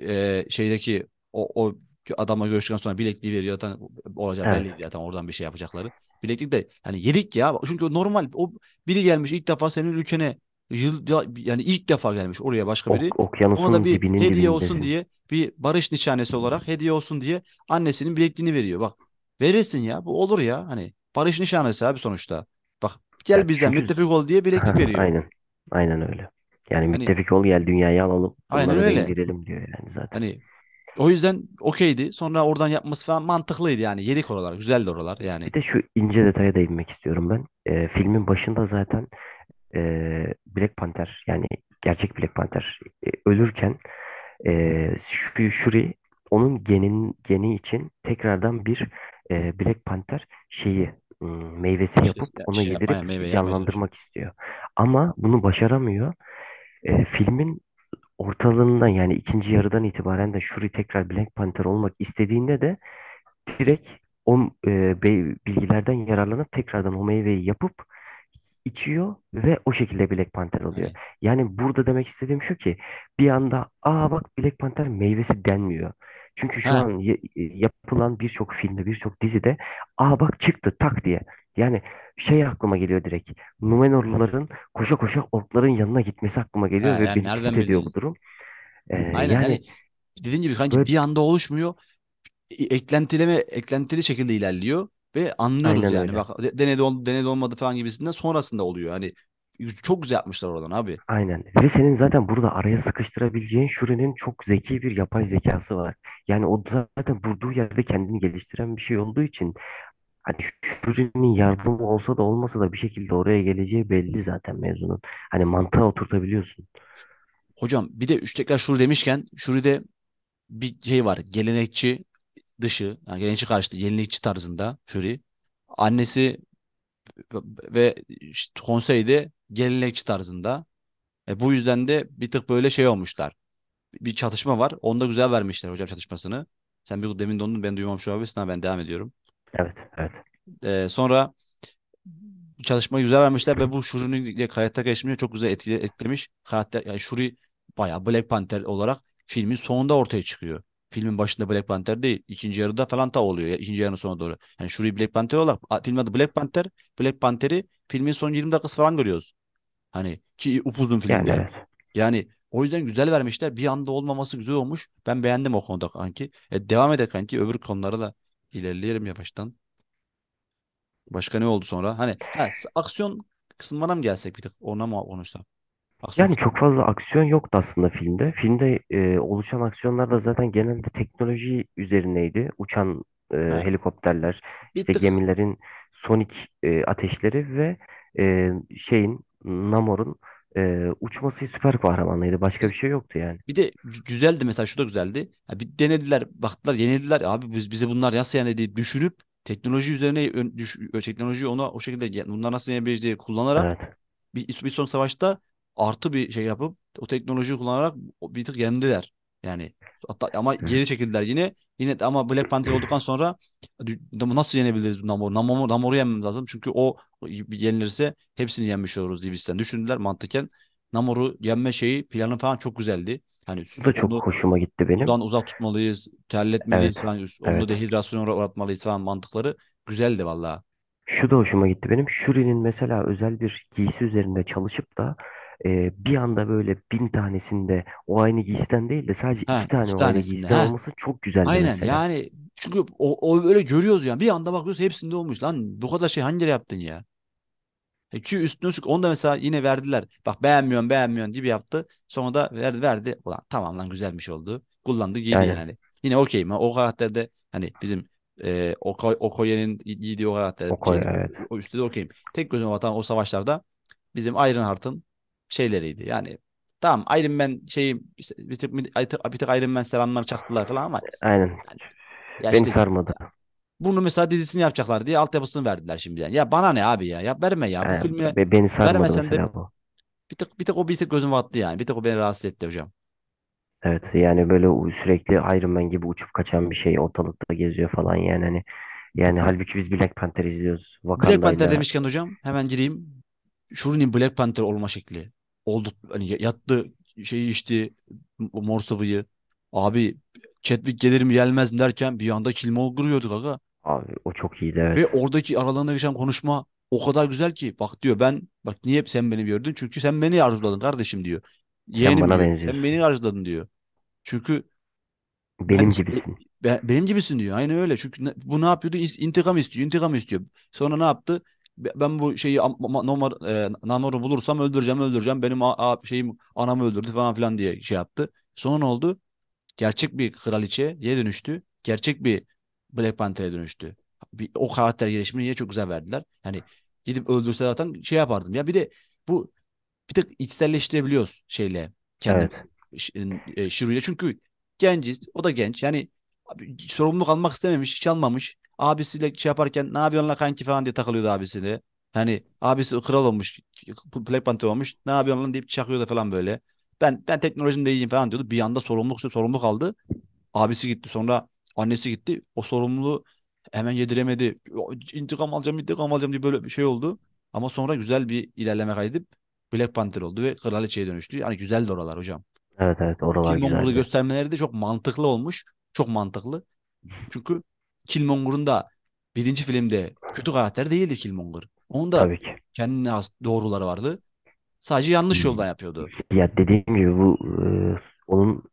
e, şeydeki o, o adamla görüştükten sonra bilekliği veriyor. Zaten olacak Evet. belliydi zaten oradan bir şey yapacakları. Bileklik de hani yedik ya. Çünkü normal o biri gelmiş ilk defa senin ülkene yıl ya- yani ilk defa gelmiş oraya başka biri. Ok, Ona da okyanusun bir dibinin hediye olsun dibindesin. diye bir barış nişanesi olarak hediye olsun diye annesinin bilekliğini veriyor. Bak verirsin ya bu olur ya hani barış nişanesi abi sonuçta. Bak Ya gel bizden çünkü müttefik ol diye bileklik veriyor. aynen. Aynen öyle. Yani Hani müttefik ol gel dünyayı alalım. aynen da öyle. indirelim diyor yani zaten. Hani o yüzden okeydi. Sonra oradan yapması falan mantıklıydı yani. Yedik oralar. Güzeldi oralar yani. Bir de şu ince detaya değinmek istiyorum ben. Ee, filmin başında zaten e, Black Panther yani gerçek Black Panther e, ölürken e, Shuri, onun genin geni için tekrardan bir e, Black Panther şeyi meyvesi İşte yapıp ya- onu şey yedirip meyve yapmaya çalışıyor. canlandırmak istiyor. Ama bunu başaramıyor. E, filmin ortalığından yani ikinci yarıdan itibaren de Shuri tekrar Black Panther olmak istediğinde de direkt o e, bilgilerden yararlanıp tekrardan o meyveyi yapıp içiyor ve o şekilde Black Panther oluyor. Aynen. Yani burada demek istediğim şu ki bir anda aa bak Black Panther meyvesi denmiyor. Çünkü şu Ha, an y- yapılan birçok filmde, birçok dizide aa bak çıktı tak diye. Yani şey aklıma geliyor direkt. Numenorluların koşa koşa orkların yanına gitmesi aklıma geliyor ha ve yani beni nereden ediyor bu bildiniz? durum. Ee, Aynen yani yani dediğin gibi kanki böyle bir anda oluşmuyor. E- Eklentileme, eklentili şekilde ilerliyor ve anlıyoruz aynen yani. öyle. Bak de- denedi, ol- denedi olmadı falan gibisinden sonrasında oluyor. Hani çok güzel yapmışlar oradan abi. Aynen. Ve senin zaten burada araya sıkıştırabileceğin Shuri'nin çok zeki bir yapay zekası var. Yani o zaten durduğu yerde kendini geliştiren bir şey olduğu için hani Shuri'nin yardımı olsa da olmasa da bir şekilde oraya geleceği belli zaten mevzunun. Hani mantığa oturtabiliyorsun. Hocam bir de üç tekrar Shuri demişken Shuri'de bir şey var. Gelenekçi dışı, yani gelenekçi karşıtı, yenilikçi tarzında Shuri. Annesi ve işte konseyde gelenekçi tarzında. E, bu yüzden de bir tık böyle şey olmuşlar. Bir çatışma var. Onda güzel vermişler hocam çatışmasını. Sen bir demin dondun ben duymamış olabilirsin ama ben devam ediyorum. Evet, evet. E, sonra çalışmayı güzel vermişler ve bu Shuri'nin karakter gelişimini çok güzel etkile, etkilemiş. Karakter, yani Shuri bayağı Black Panther olarak filmin sonunda ortaya çıkıyor. Filmin başında Black Panther değil. ikinci yarıda falan ta oluyor. Ya, ikinci yarının sonuna doğru. Yani Shuri Black Panther olarak filmin adı Black Panther. Black Panther'i filmin son 20 dakikası falan görüyoruz. Hani ki upuzun Yani filmde. evet. Yani o yüzden güzel vermişler. Bir anda olmaması güzel olmuş. Ben beğendim o konuda kanki. E, devam edelim kanki. Öbür konulara da ilerleyelim yavaştan. Başka ne oldu sonra? Hani ha, aksiyon kısımlarına mı gelsek bir tık? Ona mı konuşsak? Aksiyon Yani çok fazla aksiyon yoktu aslında filmde. Filmde e, oluşan aksiyonlar da zaten genelde teknoloji üzerineydi. Uçan e, Ha, helikopterler, bir işte tık gemilerin sonik e, ateşleri ve e, şeyin Namor'un e, uçması süper kahramanlığıydı. Başka bir şey yoktu yani. bir de gü- güzeldi mesela şu da güzeldi. Ha, bir denediler, baktılar, yenildiler. Abi biz bize bunlar nasıl yani diye düşünüp teknoloji üzerine ön- düş, teknolojiyi ona o şekilde ya- bunlar nasıl yenebiliriz diye kullanarak Evet. bir, bir son savaşta artı bir şey yapıp o teknolojiyi kullanarak bir tık yendiler. Yani hatta ama geri çekildiler yine. Yine ama Black Panther olduktan sonra nasıl yenebiliriz Namor'u? Namor'u, Namor'u yenmemiz lazım. Çünkü o yenilirse hepsini yenmiş oluruz gibisinden düşündüler mantıken. Namor'u yenme şeyi planı falan çok güzeldi. Hani Bu da çok hoşuma gitti benim. sudan uzak tutmalıyız, terletmeliyiz Evet. falan. Onu Evet. dehidrasyona uğratmalıyız falan mantıkları güzeldi vallahi. Şu da hoşuma gitti benim. Shuri'nin mesela özel bir giysi üzerinde çalışıp da e, bir anda böyle bin tanesinde o aynı giysiden değil de sadece Ha iki tane iki o aynı tanesinde. giysiden Ha olması çok güzeldi aynen mesela. yani çünkü o, o öyle görüyoruz yani. Bir anda bakıyoruz hepsinde olmuş lan. Bu kadar şey hangi yere yaptın ya? E, ki üstüne üstlük onu da mesela yine verdiler. Bak beğenmiyorum beğenmiyorum gibi yaptı. Sonra da verdi verdi. Ulan tamam lan güzelmiş oldu. Kullandı giydi Aynen. yani. Yine okeyim. O karakterde hani bizim e, Oko- Okoye'nin giydiği o karakter O koy şeyde evet. o üstte de okeyim. Tek gözüme batan o savaşlarda bizim Ironheart'ın şeyleriydi. Yani tamam Iron Man şeyi işte bir tık, bir tık, Iron Man selamlar çaktılar falan ama Aynen. yani ya Beni işte sarmadı. bunu mesela dizisini yapacaklar diye altyapısını verdiler şimdiden. Ya bana ne abi ya? Ya verme ya. Bu Aynen. filme Be- Beni sarmadı vermesen de bu. bir tık bir tık o bir tık gözüme battı yani. Bir tık o beni rahatsız etti hocam. Evet yani böyle sürekli Iron Man gibi uçup kaçan bir şey ortalıkta geziyor falan yani hani yani halbuki biz Black Panther izliyoruz Black Panther Wakanda'yla demişken hocam hemen gireyim. Shuri'nin Black Panther olma şekli. Oldu hani yattı şeyi içti mor sıvıyı. Abi Chadwick gelir mi gelmez mi derken bir anda Killmonger görüyorduk aga. abi o çok iyiydi Ve evet oradaki aralarında geçen konuşma o kadar güzel ki. Bak diyor ben bak niye hep sen beni gördün? Çünkü sen beni arzuladın kardeşim diyor. sen Yeğenim bana diyor. Sen benziyorsun beni arzuladın diyor. Çünkü ben benim e, gibisin be- benim gibisin diyor. Aynen öyle. Çünkü bu ne yapıyordu? İn- İntikam istiyor. intikam istiyor. Sonra ne yaptı? Be- Ben bu şeyi Namor, e, Namor'u bulursam öldüreceğim öldüreceğim. Benim a, a- şeyim anamı öldürdü falan filan diye şey yaptı. Sonra ne oldu? Gerçek bir kraliçeye dönüştü. Gerçek bir Black Panther'e dönüştü. Bir, o karakter gelişimini yine çok güzel verdiler. Yani gidip öldürse zaten şey yapardım. Ya bir de bu bir tık içselleştirebiliyoruz şeyle evet kendimizi Ş- e. Çünkü genciz. O da genç. Yani abi, sorumluluk almak istememiş. Hiç almamış. Abisiyle şey yaparken ne yapıyorsun la kanki falan diye takılıyordu abisine. Yani abisi kral olmuş. Black Panther olmuş. Ne yapıyorsun lan deyip çakıyordu falan böyle. Ben ben teknolojinin de iyiyim falan diyordu. Bir anda sorumluluk sorumluluk aldı. Abisi gitti. Sonra annesi gitti. O sorumluluğu hemen yediremedi. İntikam alacağım, intikam alacağım diye böyle bir şey oldu. Ama sonra güzel bir ilerleme kaydedip Black Panther oldu ve kraliçeye dönüştü. Yani güzeldi oralar hocam. evet evet oralar Killmonger'ı güzeldi göstermeleri de çok mantıklı olmuş. Çok mantıklı. Çünkü Killmonger'ın da birinci filmde kötü karakter değildi Killmonger. Onun da tabii ki kendine has doğruları vardı. Sadece yanlış yoldan yapıyordu. ya dediğim gibi bu e, onun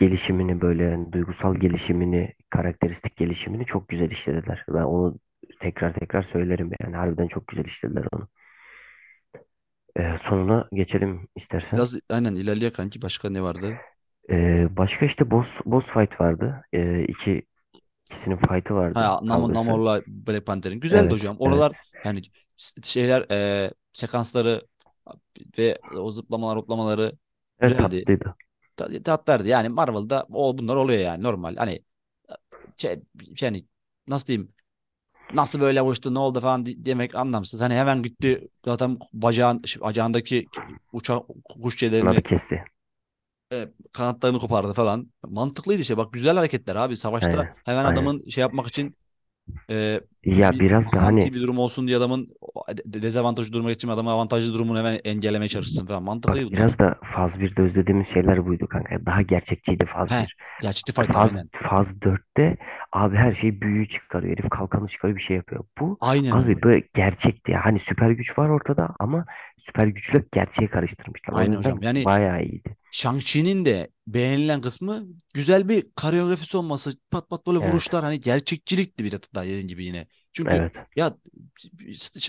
gelişimini böyle yani duygusal gelişimini karakteristik gelişimini çok güzel işlediler ben onu tekrar tekrar söylerim yani harbiden çok güzel işlediler onu E, sonuna geçelim istersen Biraz aynen ilerleye kanki başka ne vardı? Ee, başka işte boss, boss fight vardı. Ee, iki, ikisinin fight'ı vardı. Ha, Kavgası. Namor'la Black Panther'in. Güzeldi Evet, hocam. evet. Oralar yani s- şeyler e, sekansları ve o zıplamalar hoplamaları Evet güzeldi. tatlıydı. Ta- Tatlardı. Yani Marvel'da o bunlar oluyor yani normal. Hani şey, yani nasıl diyeyim nasıl böyle uçtu ne oldu falan di- demek anlamsız. Hani hemen gitti zaten bacağın bacağındaki uçak kuş Bunları şeylerini kesti. E, kanatlarını kopardı falan. Mantıklıydı işte. Bak güzel hareketler abi. Savaşta Aynen. hemen Aynen. adamın şey yapmak için e, Ya bir biraz da hani bir durum olsun diye adamın de- dezavantajlı duruma geçirme adamın avantajlı durumunu hemen engellemeye çalışsın falan. bak Mantıklıydı bunlar. biraz da Faz 1'de özlediğimiz şeyler buydu kanka. Daha gerçekçiydi Faz He. 1. Ya ciddi fighter Faz, aynen. Faz 4'te abi her şey büyü çıkarıyor. Herif kalkanı çıkarıyor bir şey yapıyor. Bu Aynen abi öyle. böyle gerçekti. Hani süper güç var ortada ama süper güçle gerçeği karıştırmışlar. Aynen hocam. Yani bayağı iyiydi. Shang-Chi'nin de beğenilen kısmı güzel bir koreografisi olması. Pat pat böyle Evet. vuruşlar hani gerçekçilikti bir daha dediğin gibi yine. Çünkü Evet. ya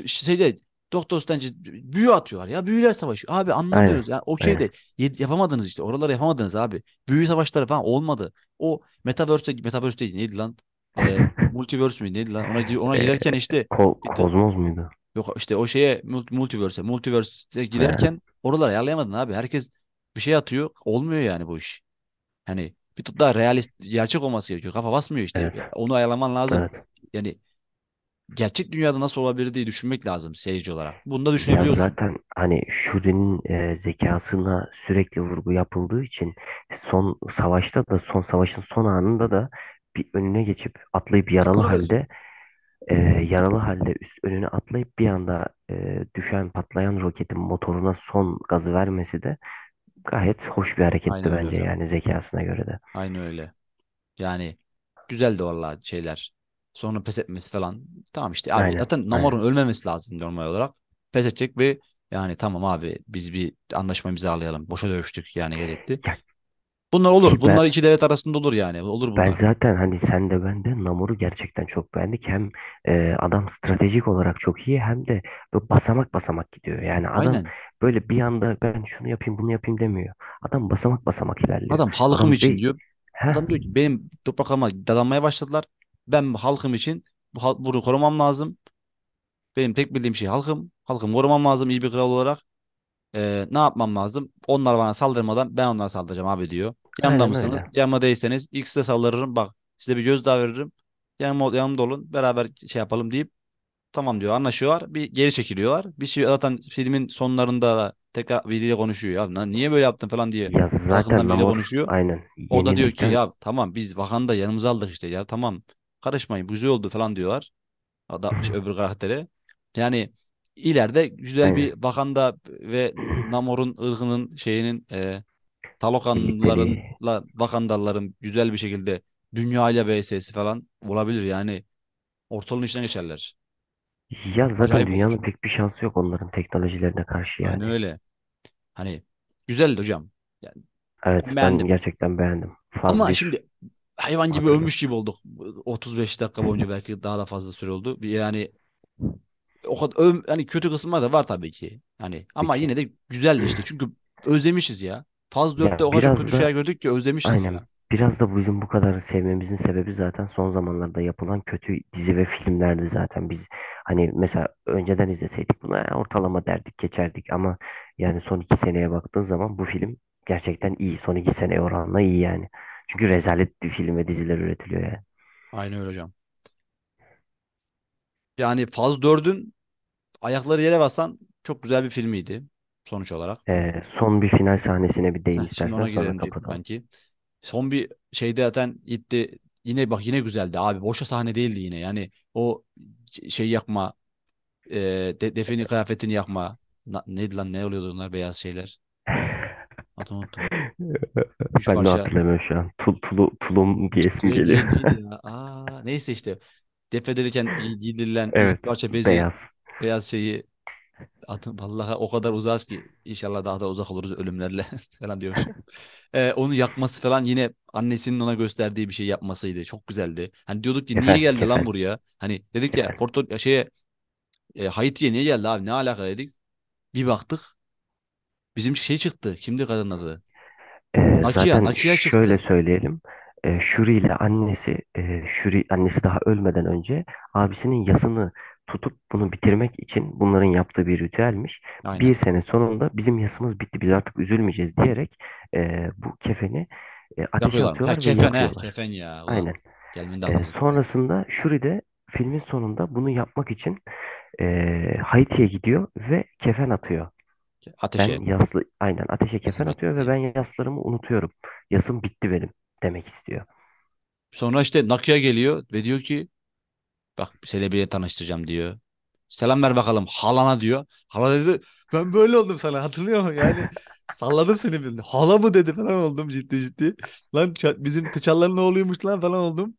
şeyde Doktor Strange büyü atıyorlar ya büyüler savaşı. Abi Aynen. anlamıyoruz ya okey Aynen. de yapamadınız işte oraları yapamadınız abi. Büyü savaşları falan olmadı. O Metaverse'de Metaverse değil neydi lan? Ee, Multiverse mi neydi lan? Ona, ona Ee, girerken işte Ko tık Kozmoz muydu? yok işte o şeye mul- Multiverse'e Multiverse'e girerken oraları ayarlayamadın abi. Herkes bir şey atıyor. Olmuyor yani bu iş. Hani bir tık daha realist, gerçek olması gerekiyor. Kafa basmıyor işte. evet. Onu ayarlaman lazım. Evet. Yani gerçek dünyada nasıl olabilir diye düşünmek lazım seyirci olarak. Bunu da Ya düşünebiliyorsun. zaten hani Shuri'nin e, zekasına sürekli vurgu yapıldığı için son savaşta da son savaşın son anında da bir önüne geçip atlayıp yaralı Atlanabilir. halde e, yaralı halde üst önüne atlayıp bir anda e, düşen patlayan roketin motoruna son gazı vermesi de gayet hoş bir hareketti öyle bence hocam. yani zekasına göre de. Aynen öyle. Yani güzeldi vallahi şeyler. Sonra pes etmesi falan. Tamam işte abi Aynen, zaten. Namor'un ölmemesi lazım normal olarak. Pes edecek ve yani tamam abi biz bir anlaşma imzalayalım. Boşa dövüştük yani gerekti. Ya Bunlar olur. ki ben Bunlar iki devlet arasında olur yani. Olur Ben bunlar. zaten hani sen de ben de Namor'u gerçekten çok beğendik. Hem e, adam stratejik olarak çok iyi hem de basamak basamak gidiyor. Yani adam Aynen. böyle bir anda ben şunu yapayım bunu yapayım demiyor. Adam basamak basamak ilerliyor. Adam halkım Adam için bir diyor. heh, Adam diyor ki benim topraklarıma dadanmaya başladılar. Ben halkım için bu bunu korumam lazım. Benim tek bildiğim şey halkım. Halkımı korumam lazım iyi bir kral olarak. Ee, ne yapmam lazım? Onlar bana saldırmadan ben onlara saldıracağım abi diyor. Yanımda aynen mısınız? öyle. Yanıma değilseniz ilk size saldırırım. Bak size bir gözdağı veririm. Yanıma, yanımda olun. Beraber şey yapalım deyip tamam diyor. Anlaşıyorlar. Bir geri çekiliyorlar. Bir şey zaten filmin sonlarında da tekrar biriyle konuşuyor. Ya lan niye böyle yaptın falan diye. Ya Halkından zaten biriyle Namor konuşuyor. aynen O da diyor ki ya tamam biz Wakanda yanımıza aldık işte ya tamam karışmayın güzel oldu falan diyorlar. Ada, şey, öbür karaktere. Yani ileride güzel bir aynen Wakanda ve Namor'un ırkının şeyinin e, birlikteliği. Talokanlarla Wakandalıların güzel bir şekilde dünyayla vs'si falan olabilir yani. Ortalığın içine geçerler. Ya zaten Acayip olur. dünyanın pek bir şansı yok onların teknolojilerine karşı Aynen yani. öyle. Hani güzeldi hocam. Yani Evet ben ben beğendim. gerçekten beğendim. Faz Ama bir şimdi hayvan gibi hatırla. övmüş gibi olduk. 35 dakika boyunca belki daha da fazla süre oldu. Yani o kadar öv, hani kötü kısımlar da var tabii ki. Hani ama yine de güzeldi işte. Çünkü özlemişiz ya. Faz dörtte Ya o kadar kötü şeyler da gördük ki özlemişiz aynen ya. biraz da bizim bu kadar sevmemizin sebebi zaten son zamanlarda yapılan kötü dizi ve filmlerdi zaten. Biz hani mesela önceden izleseydik buna "Ya ortalama derdik geçerdik ama yani son iki seneye baktığın zaman bu film gerçekten iyi. Son iki seneye oranla iyi yani. Çünkü rezalet bir film ve diziler üretiliyor yani. Aynen öyle hocam. Yani Faz dördün ayakları yere basan çok güzel bir filmiydi sonuç olarak. Ee, son bir final sahnesine bir değin Heh, istersen ona sonra kapatalım. kanki. Son bir şeyde zaten gitti. Yine bak yine güzeldi abi. Boşa sahne değildi yine. Yani o şey yakma, e, de, defini kıyafetini yakma. Na, neydi lan ne oluyordu onlar beyaz şeyler. Unuttum. Üç Ben de parça. hatırlamıyorum şu an. Tul, tulu, tulum diye ismi Değil geliyor. neydi ya? Aa, neyse işte. Defnedilirken giy- giydirilen üç Evet, parça bezi beyaz. beyaz şeyi adı, vallahi o kadar uzağız ki inşallah daha da uzak oluruz ölümlerle falan diyor. Ee, onu yakması falan yine annesinin ona gösterdiği bir şey yapmasıydı. Çok güzeldi. Hani diyorduk ki niye Kefen, geldi lan kefen, buraya? Hani dedik ya kefen. Porto şeye e, Haiti'ye niye geldi abi? Ne alaka dedik. Bir baktık bizim şey çıktı. Kimdi kadının adı? Ee, Nakia. zaten Nakia şöyle çıktı. söyleyelim. Ee, Shuri ile annesi, e, Shuri annesi daha ölmeden önce abisinin yasını tutup bunu bitirmek için bunların yaptığı bir ritüelmiş. Bir Aynen. sene sonunda bizim yasımız bitti, biz artık üzülmeyeceğiz diyerek e, bu kefeni e, ateşe Yakıyorlar. Ha atıyorlar ve kefen he. yakıyorlar. Kefen ya. Ulan Aynen. gelmedi E, aklıma sonrasında Shuri de filmin sonunda bunu yapmak için e, Haiti'ye gidiyor ve kefen atıyor. Ben Ateşe. yaslı aynen ateşe kefen atıyor ve ben yaslarımı unutuyorum. Yasım bitti benim demek istiyor. Sonra işte Nakia geliyor ve diyor ki bak seni biriyle tanıştıracağım diyor. Selam ver bakalım halana diyor. Hala dedi ben böyle oldum sana hatırlıyor musun? Yani salladım seni bir. Hala mı dedi falan oldum ciddi ciddi. Lan bizim T'Challa'nın ne oluyormuş lan falan oldum.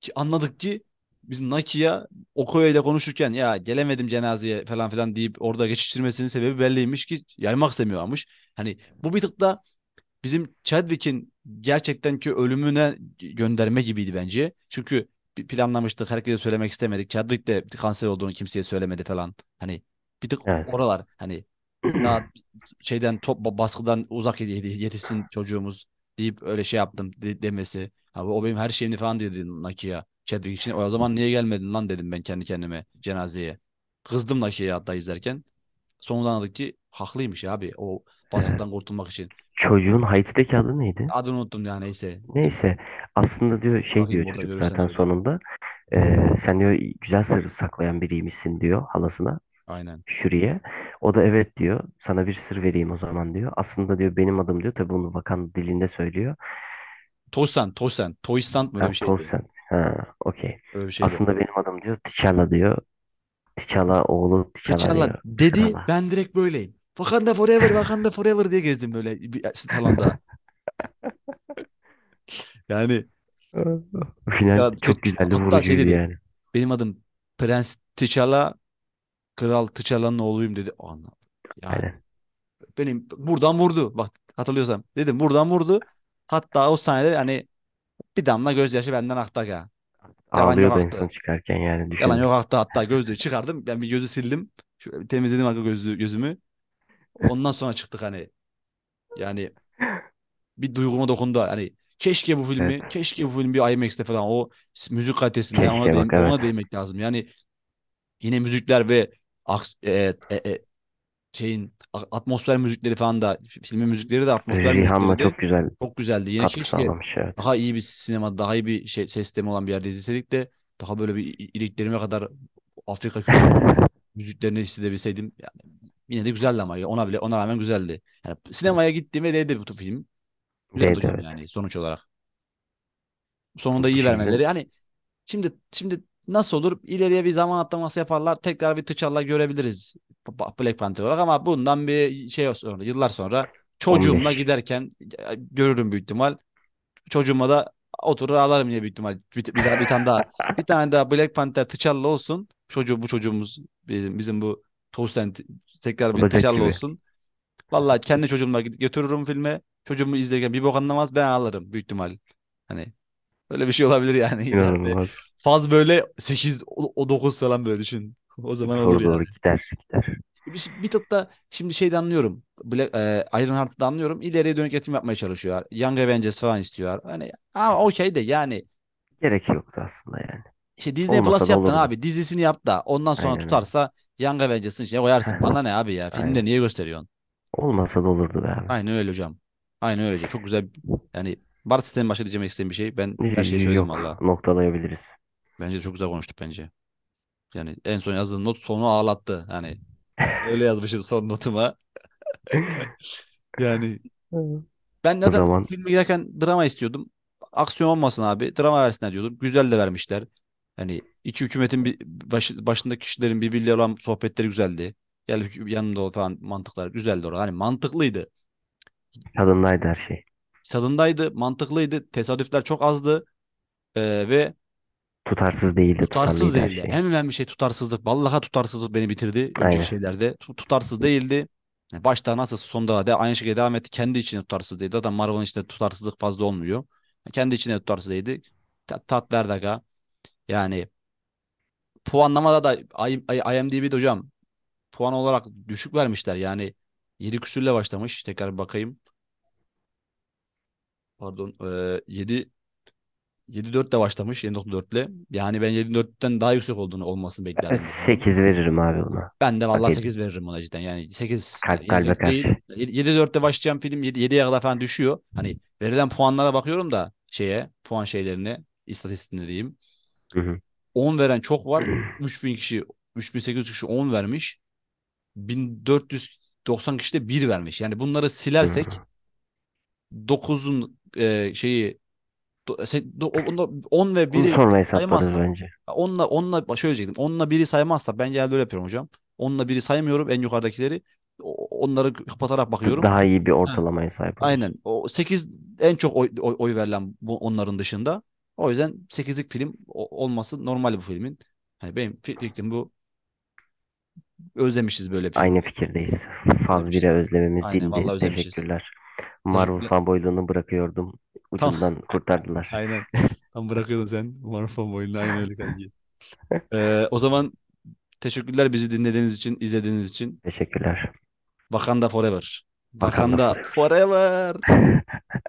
Ki anladık ki biz Nakia Okoye ile konuşurken ya gelemedim cenazeye falan filan deyip orada geçiştirmesinin sebebi belliymiş ki yaymak istemiyormuş. Hani bu bir tık da bizim Chadwick'in gerçekten ki ölümüne gönderme gibiydi bence. Çünkü planlamıştık. Herkese söylemek istemedik. Chadwick de kanser olduğunu kimseye söylemedi falan. Hani bir tık Evet. oralar hani daha şeyden top baskıdan uzak yet- yetişsin çocuğumuz deyip öyle şey yaptım de- demesi. Ha, o benim her şeyimdi falan dedi Nakia. Chadwick için. O zaman niye gelmedin lan dedim ben kendi kendime cenazeye. Kızdım Nakia'ya hatta izlerken. Sonradan anladık ki haklıymış ya abi o baskıdan kurtulmak için. Çocuğun Haiti'deki adı neydi? Adını unuttum ya neyse. Neyse aslında diyor şey Bakayım diyor çocuk zaten söyleyeyim. sonunda. Ee, sen diyor güzel sır saklayan biriymişsin diyor halasına. Aynen. Shuri'ye. O da evet diyor. Sana bir sır vereyim o zaman diyor. Aslında diyor benim adım diyor. Tabii bunu Vakan dilinde söylüyor. Toysland, Toysland. Toysland mı öyle bir şeydi. Tolsen. Ha, okey. Öyle bir şeydi. Aslında benim adım diyor. T'Challa diyor. T'Challa oğlu T'Challa T'Challa diyor. dedi Krala. ben direkt böyleyim. Wakanda forever, Wakanda forever diye gezdim böyle bir salonda. Yani Final T'Challa- çok güzeldi, hatta şey vurucuydu dedi. yani. Benim adım Prens T'Challa, Kral T'Challa'nın oğluyum dedi. Anladım. Yani Aynen. benim buradan vurdu. Bak hatırlıyorsam. Dedim buradan vurdu. Hatta o sahnede hani bir damla gözyaşı benden aktı aga. Yalan yok Ağlıyordu en son aktı. çıkarken yani Yalan düşün. yok aktı. Hatta gözlüğü çıkardım. Ben bir gözü sildim. Şöyle bir temizledim aga gözlüğü, gözümü. Ondan sonra çıktık hani. Yani bir duyguma dokundu. Hani keşke bu Evet. filmi, keşke bu film bir IMAX'te falan o s- müzik kalitesinde yani ona Keşke değin, bak ona evet. değinmek lazım. Yani yine müzikler ve aks- e, e, e, şeyin atmosfer müzikleri falan da filmin müzikleri de atmosfer Rihanna müzikleri de çok güzel çok güzeldi. Yine keşke sağlamış evet. daha iyi bir sinema, daha iyi bir şey ses sistemi olan bir yerde izleseydik de daha böyle bir iliklerime kadar Afrika kültürünün müziklerini hissedebilseydim. Yani yine de güzeldi ama ona bile ona rağmen güzeldi. Yani sinemaya gittiğime değdi bu film. Değdi evet. yani sonuç olarak. Sonunda iyi vermeleri. Yani şimdi şimdi nasıl olur? İleriye bir zaman atlaması yaparlar. Tekrar bir T'Challa görebiliriz. Black Panther olarak ama bundan bir şey sonra yıllar sonra çocuğumla 15 giderken görürüm büyük ihtimal. Çocuğuma da oturur ağlarım yine büyük ihtimal. Bir, bir, daha- bir tane daha bir tane daha Black Panther T'Challa olsun. Çocuğu bu çocuğumuz bizim, bizim bu Toast'ten tekrar bir T'Challa gibi. olsun. Vallahi kendi çocuğumla götürürüm filme. Çocuğumu izlerken bir bok anlamaz ben ağlarım büyük ihtimal. Hani öyle bir şey olabilir yani. İnanılmaz. Faz böyle 8 o o 9 falan böyle düşün. O zaman olur Doğru doğru yani. gider gider. Bir, bir tık da şimdi şeyde anlıyorum. Black, e, Ironheart'ı da anlıyorum. İleriye dönük yatırım yapmaya çalışıyor. Young Avengers falan istiyor. Hani ama okey de yani Gerek yoktu aslında yani. işte Disney Olmasa Plus yaptın olurdu. abi. Dizisini yap da ondan sonra Aynen tutarsa Young Avengers'ın içine koyarsın. Bana ne abi ya? Filmde aynen. niye gösteriyorsun? Olmasa da olurdu be abi. Aynen öyle hocam. Aynen öyle. Çok güzel. Yani varsa senin başka diyeceğim istediğin bir şey. Ben her şeyi Y- söyledim Yok valla. noktalayabiliriz. Bence de çok güzel konuştuk bence. Yani en son yazdığım not sonu ağlattı. Yani öyle yazmışım son notuma. Yani ben zaten zaman filme giderken drama istiyordum. Aksiyon olmasın abi. Drama versinler diyordum. Güzel de vermişler. Hani iki hükümetin bir başı, başındaki kişilerin birbirleriyle olan sohbetleri güzeldi. Gel yanında ol falan mantıklar güzeldi orada. Hani mantıklıydı. tadındaydı her şey. Tadındaydı, mantıklıydı. Tesadüfler çok azdı. Ee, ve Tutarsız değildi, Tutarsız tutarlıydı her değildi. şey. En önemli şey tutarsızlık. Vallahi tutarsızlık beni bitirdi önceki Aynen. şeylerde. Tu- Tutarsız değildi. Yani Başta nasıl sonda da aynı şekilde devam etti. Kendi içinde tutarsız değildi. Zaten Marvel'ın içinde tutarsızlık fazla olmuyor. Kendi içinde tutarsız değildi. Ta- Tat verdi aga. Yani puanlamada da I- I- IMDb'de hocam puan olarak düşük vermişler. Yani 7 küsürle başlamış. Tekrar bir bakayım. Pardon. Ee, 7 7-4 de başlamış. 7.4 ile. Yani ben 7.4'ten daha yüksek olduğunu olmasını beklerdim bu puanın. 8 veririm abi ona. Ben de vallahi ediyor. 8 veririm ona cidden. Yani 8 yani Kalp kalbe 7-4 değil. karşı. 7-4'te başlayan film 7'ye kadar falan düşüyor. Hani verilen puanlara bakıyorum da şeye puan şeylerine istatistiğine diyeyim. Hı hı. 10 veren çok var. 3000 kişi 3800 kişi 10 vermiş. 1490 kişi de 1 vermiş. Yani bunları Hı silersek hı. 9'un e, şeyi do- se- do- onda 10 ve Bunu 1'i sonra saymazsak bence. onunla onunla şöyle diyecektim. Onunla biri saymazsa ben genelde öyle yapıyorum hocam. Onunla biri saymıyorum en yukarıdakileri. Onları kapatarak bakıyorum. Daha iyi bir ortalamaya sahip aynen. O 8 en çok oy, oy, oy verilen bu, onların dışında. O yüzden 8'lik film olması normal bu filmin. Hani benim fikrim bu. Özlemişiz böyle Aynı filmleri. fikirdeyiz. Faz Özlemişiz. 1'e özlememiz Aynen özlemişiz. Teşekkürler. Marvel fanboyluğunu bırakıyordum. Ucundan kurtardılar. Aynen. Tam bırakıyordun sen. Marufan boyunu. Aynen öyle kanki. Ee, o zaman teşekkürler bizi dinlediğiniz için, izlediğiniz için. Teşekkürler. Wakanda Forever. Wakanda Wakanda forever. Forever.